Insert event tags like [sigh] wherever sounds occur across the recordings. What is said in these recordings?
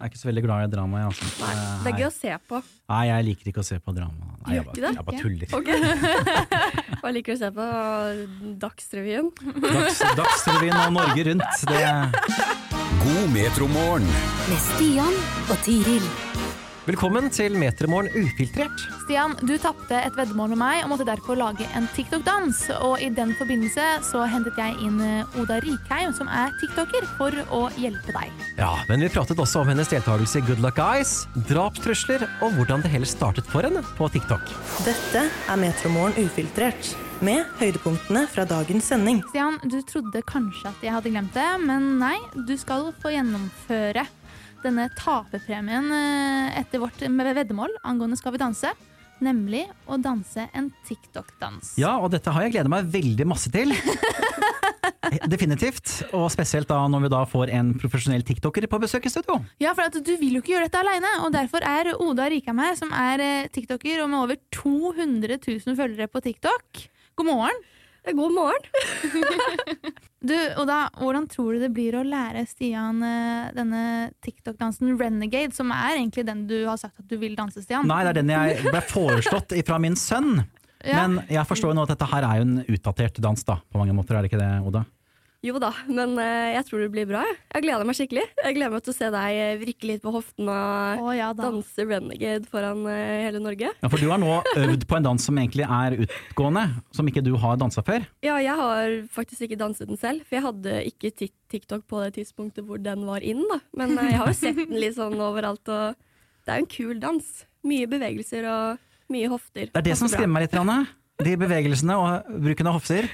Jeg er ikke så veldig glad i drama. jeg, Altså. Nei, det er gøy å se på. Nei, jeg liker ikke å se på drama. Nei, jeg bare, det? jeg bare tuller. Okay. [laughs] Hva liker du å se på? Dagsrevyen? Dags, Dagsrevyen og Norge Rundt, det God metromorgen. med Stian og Tiril. Velkommen til Metermorgen ufiltrert. Stian, du tapte et veddemål med meg og måtte derfor lage en TikTok-dans. Og i den forbindelse så hentet jeg inn eh, Oda Rikheim, som er tiktoker, for å hjelpe deg. Ja, Men vi pratet også om hennes deltakelse i Good Luck Eyes, drapstrusler og hvordan det hele startet for henne på TikTok. Dette er Metromorgen ufiltrert, med høydepunktene fra dagens sending. Stian, du trodde kanskje at jeg hadde glemt det, men nei, du skal få gjennomføre denne taperpremien eh, etter vårt veddemål angående Skal vi danse. Nemlig å danse en TikTok-dans. Ja, og dette har jeg gledet meg veldig masse til. [laughs] Definitivt. Og spesielt da når vi da får en profesjonell tiktoker på besøk i studio. Ja, for at du vil jo ikke gjøre dette alene, og derfor er Oda Rikheim her, som er eh, tiktoker og med over 200 000 følgere på TikTok. God morgen. God morgen. [laughs] Du, Oda, hvordan tror du det blir å lære Stian eh, denne TikTok-dansen Renegade, som er egentlig den du har sagt at du vil danse, Stian? Nei, det er den jeg ble foreslått fra min sønn. [laughs] Ja. Men jeg forstår jo nå at dette her er jo en utdatert dans, da, på mange måter. Er det ikke det, Oda? Jo da, men eh, jeg tror det blir bra. jeg. Jeg gleder meg skikkelig. Jeg gleder meg til å se deg eh, vrikke litt på hoften og oh, ja da. danse renegade foran eh, hele Norge. Ja, For du har nå øvd på en dans som egentlig er utgående, som ikke du har dansa før. Ja, jeg har faktisk ikke danset den selv, for jeg hadde ikke TikTok på det tidspunktet hvor den var inn, da. Men jeg har jo sett den litt sånn overalt, og det er jo en kul dans. Mye bevegelser og mye hofter. Det er det som skremmer meg litt. Ranne. De bevegelsene og bruken av hofter.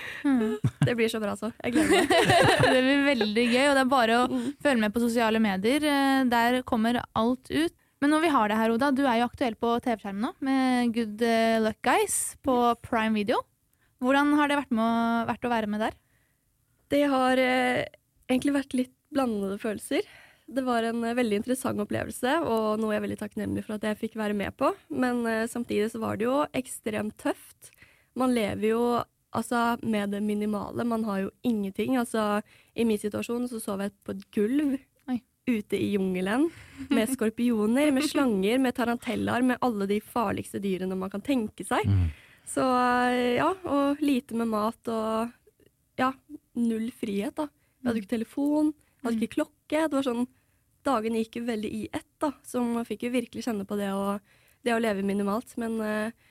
Det blir så bra, så. Jeg gleder meg. [laughs] Det blir veldig gøy, og det er bare å følge med på sosiale medier. eh, Der kommer alt ut. Men når vi har det her, Oda, du er jo aktuell på TV-skjermen nå med Good eh, Luck Guys på Prime Video. Hvordan har det vært, med å, vært å være med der? Det har eh, egentlig vært litt blandede følelser. Det var en eh, veldig interessant opplevelse, og noe jeg er veldig takknemlig for at jeg fikk være med på. Men eh, samtidig så var det jo ekstremt tøft. Man lever jo altså, med det minimale. Man har jo ingenting. Altså, I min situasjon så sov jeg på et gulv Oi. ute i jungelen med skorpioner, med slanger, med tarantellaer, med alle de farligste dyrene man kan tenke seg. Så eh, ja, og lite med mat og ja, null frihet, da. Jeg hadde ikke telefon, jeg hadde ikke klokke. Det var sånn, Dagene gikk jo veldig i ett, da, så man fikk jo virkelig kjenne på det å, det å leve minimalt. Men eh,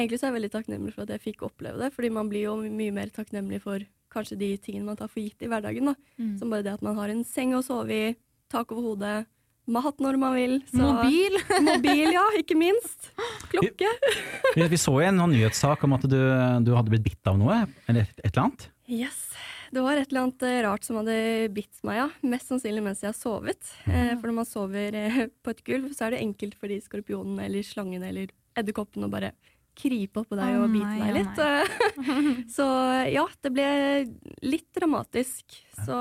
egentlig så er jeg veldig takknemlig for at jeg fikk oppleve det, fordi man blir jo mye mer takknemlig for kanskje de tingene man tar for gitt i hverdagen. da. Som bare det at man har en seng å sove i, tak over hodet, mat når man vil. så- Mobil? [laughs] Mobil, ja, ikke minst. Klokke. Vi, vi så jo en sånn nyhetssak om at du, du hadde blitt bitt av noe, eller et eller annet. Yes. Det var et eller annet eh, rart som hadde bitt meg, ja. Mest sannsynlig mens jeg har sovet. Eh, for når man sover eh, på et gulv, så er det enkelt for de skorpionene eller slangene eller edderkoppene å bare krype oppå deg og bite deg litt. [laughs] så ja, det ble litt dramatisk. Så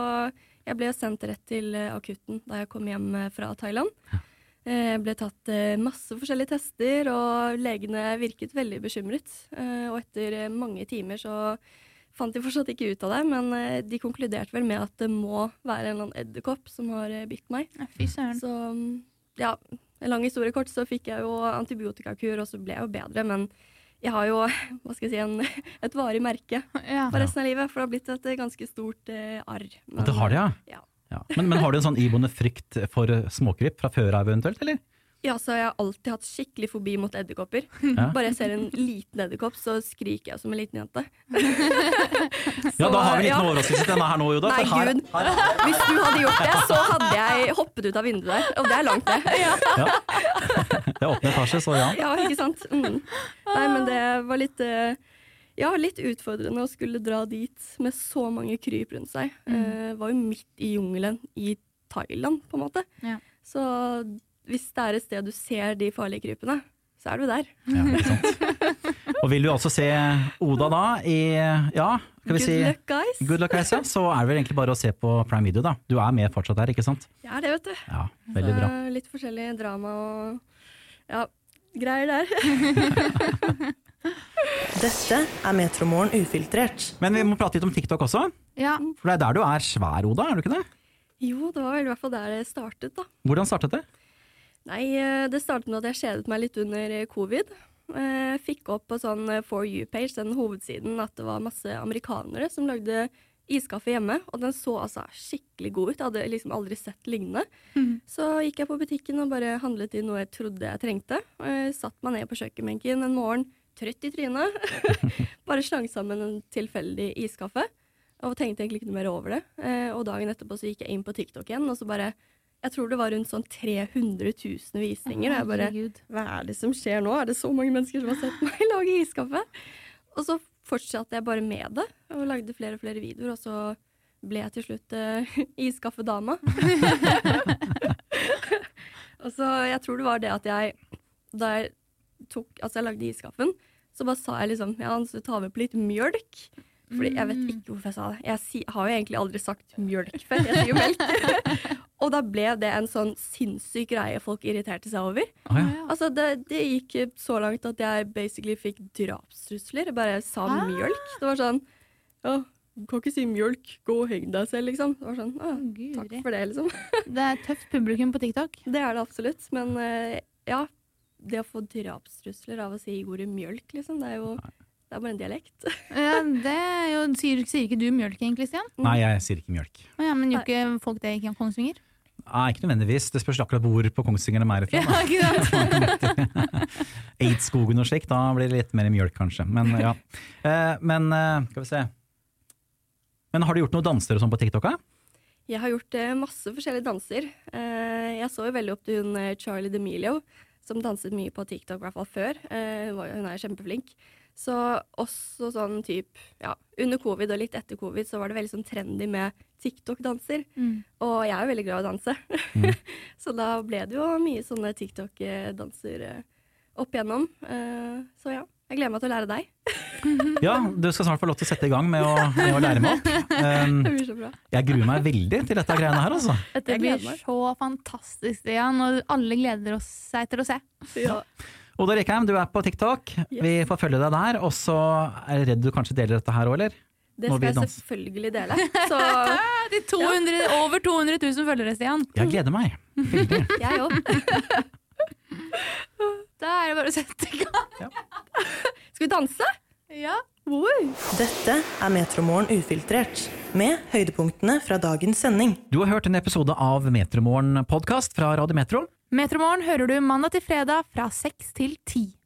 jeg ble sendt rett til eh, akutten da jeg kom hjem eh, fra Thailand. Jeg ble tatt eh, masse forskjellige tester, og legene virket veldig bekymret. Eh, og etter eh, mange timer så fant de fortsatt ikke ut av det, men eh, de konkluderte vel med at det må være en eller annen edderkopp som har eh, bitt meg. Fy søren. Så mm, ja, en lang historie kort, så fikk jeg jo antibiotikakur, og så ble jeg jo bedre, men jeg har jo [laughs] hva skal jeg si, en, [laughs] et varig merke Ja. for resten av livet, for det har blitt et eh, ganske stort eh, arr. Men, det har det, ja? ja. Ja. Men, men har du en sånn iboende frykt for småkryp fra før av eventuelt, eller? Ja, så jeg har alltid hatt skikkelig fobi mot edderkopper. [laughs] Ja. Bare jeg ser en liten edderkopp, så skriker jeg som en liten jente. [laughs] Ja, da har vi en liten ja. overraskelse til her nå, Joda. Nei, her, gud. Hvis du hadde gjort det, så hadde jeg hoppet ut av vinduet der. Og det er langt, det. Ja, det er åttende etasje, så ja. ja ikke sant? Mm. Nei, men det var litt eh, ja, litt utfordrende å skulle dra dit med så mange kryp rundt seg. Eh, var jo midt i jungelen i Thailand, på en måte. Ja. Så hvis det er et sted du ser de farlige krypene, så er du der. ja ikke sant. [laughs] Og vil du altså se Oda da i ja, skal vi Good si luck, guys. Good luck, guys, ja. Så er det vel egentlig bare å se på Prime Video, da. Du er med fortsatt der, ikke sant? Jeg er det, vet du. Ja, veldig bra. Så litt forskjellig drama og ja, greier der. [laughs] Dette er Metromorgen ufiltrert. Men vi må prate litt om TikTok også. Ja. For det er der du er svær, Oda, er du ikke det? Jo, det var vel i hvert fall der det startet, da. Hvordan startet det? Nei, eh, det startet med at jeg kjedet meg litt under eh, covid. Jeg Fikk opp på sånn eh, For you-page, den hovedsiden, at det var masse amerikanere som lagde iskaffe hjemme. Og den så altså skikkelig god ut. Jeg hadde liksom aldri sett lignende. Så gikk jeg på butikken og bare handlet inn noe jeg trodde jeg trengte. Eh, Satt meg ned på kjøkkenbenken en morgen, trøtt i trynet. [laughs] bare slang sammen en tilfeldig iskaffe. Og tenkte egentlig ikke noe mer over det. Eh, Og dagen etterpå så gikk jeg inn på TikTok igjen, og så bare Jeg tror det var rundt sånn 300 000 visninger. Og jeg bare hva er det som skjer nå? Er det så mange mennesker som har sett meg [laughs] lage iskaffe? Og så fortsatte jeg bare med det, og lagde flere og flere videoer, og så ble jeg til slutt uh, [laughs] iskaffedama. [laughs] og så jeg tror det var det at jeg Da jeg tok Altså jeg lagde iskaffen, så bare sa jeg liksom Ja, så tar vi på litt mjølk. Fordi jeg vet ikke hvorfor jeg sa det. Jeg si, har jo egentlig aldri sagt mjølk før. Jeg sier jo melk. [laughs] og da ble det en sånn sinnssyk greie folk irriterte seg over. Ah, ja. Altså, det, det gikk så langt at jeg basically fikk drapstrusler. Jeg bare sa ah. mjølk. Det var sånn Ja, du kan ikke si mjølk, gå og heng deg selv, liksom. Det var sånn, «Å, Takk for det, liksom. [laughs] Det er tøft publikum på TikTok. Det er det absolutt. Men eh, ja, det å få drapstrusler av å si ordet mjølk, liksom, det er jo det er bare en dialekt. [laughs] Ja, det er jo, sier, sier ikke du mjølk egentlig, Stian? Nei, jeg sier ikke mjølk. Ja, men gjør ikke folk det i Kongsvinger? Nei, ikke nødvendigvis. Det spørs akkurat hvor på Kongsvinger de er da. [laughs] [laughs] ikke? Eidskogen og slikt, da blir det litt mer mjølk kanskje. Men ja. Eh, men eh, skal vi se. Men har du gjort noen danser og sånn på TikTok? da? Jeg har gjort eh, masse forskjellige danser. Eh, jeg så jo veldig opp til hun eh, Charlie D'Amelio, som danset mye på TikTok, i hvert fall før. Eh, hun er kjempeflink. Så også sånn type ja, Under covid og litt etter covid så var det veldig sånn trendy med TikTok-danser. Mm. Og jeg er jo veldig glad i å danse. [laughs] så da ble det jo mye sånne TikTok-danser eh, opp igjennom. Eh, så ja, jeg gleder meg til å lære deg. [laughs] Ja, du skal snart få lov til å sette i gang med å, med å lære meg opp. [laughs] Um, Det blir så bra. jeg gruer meg veldig til dette greiene her, altså. Dette blir så fantastisk, Stian, og alle gleder oss seg til å se. Ja. Oda Rikheim, du er på TikTok. Vi får følge deg der. Og så er jeg redd du kanskje deler dette her òg, eller? Det skal jeg selvfølgelig dele. [laughs] Så De 200, Over 200 000 følgere, Stian. Jeg gleder meg. Veldig. [laughs] jeg òg. [laughs] Da er det bare å sette i gang. Skal vi danse? Ja. Wow. Dette er Metromorgen ufiltrert, med høydepunktene fra dagens sending. Du har hørt en episode av Metromorgen podkast fra Radio Metro. Metromorgen hører du mandag til fredag fra 6 til 10.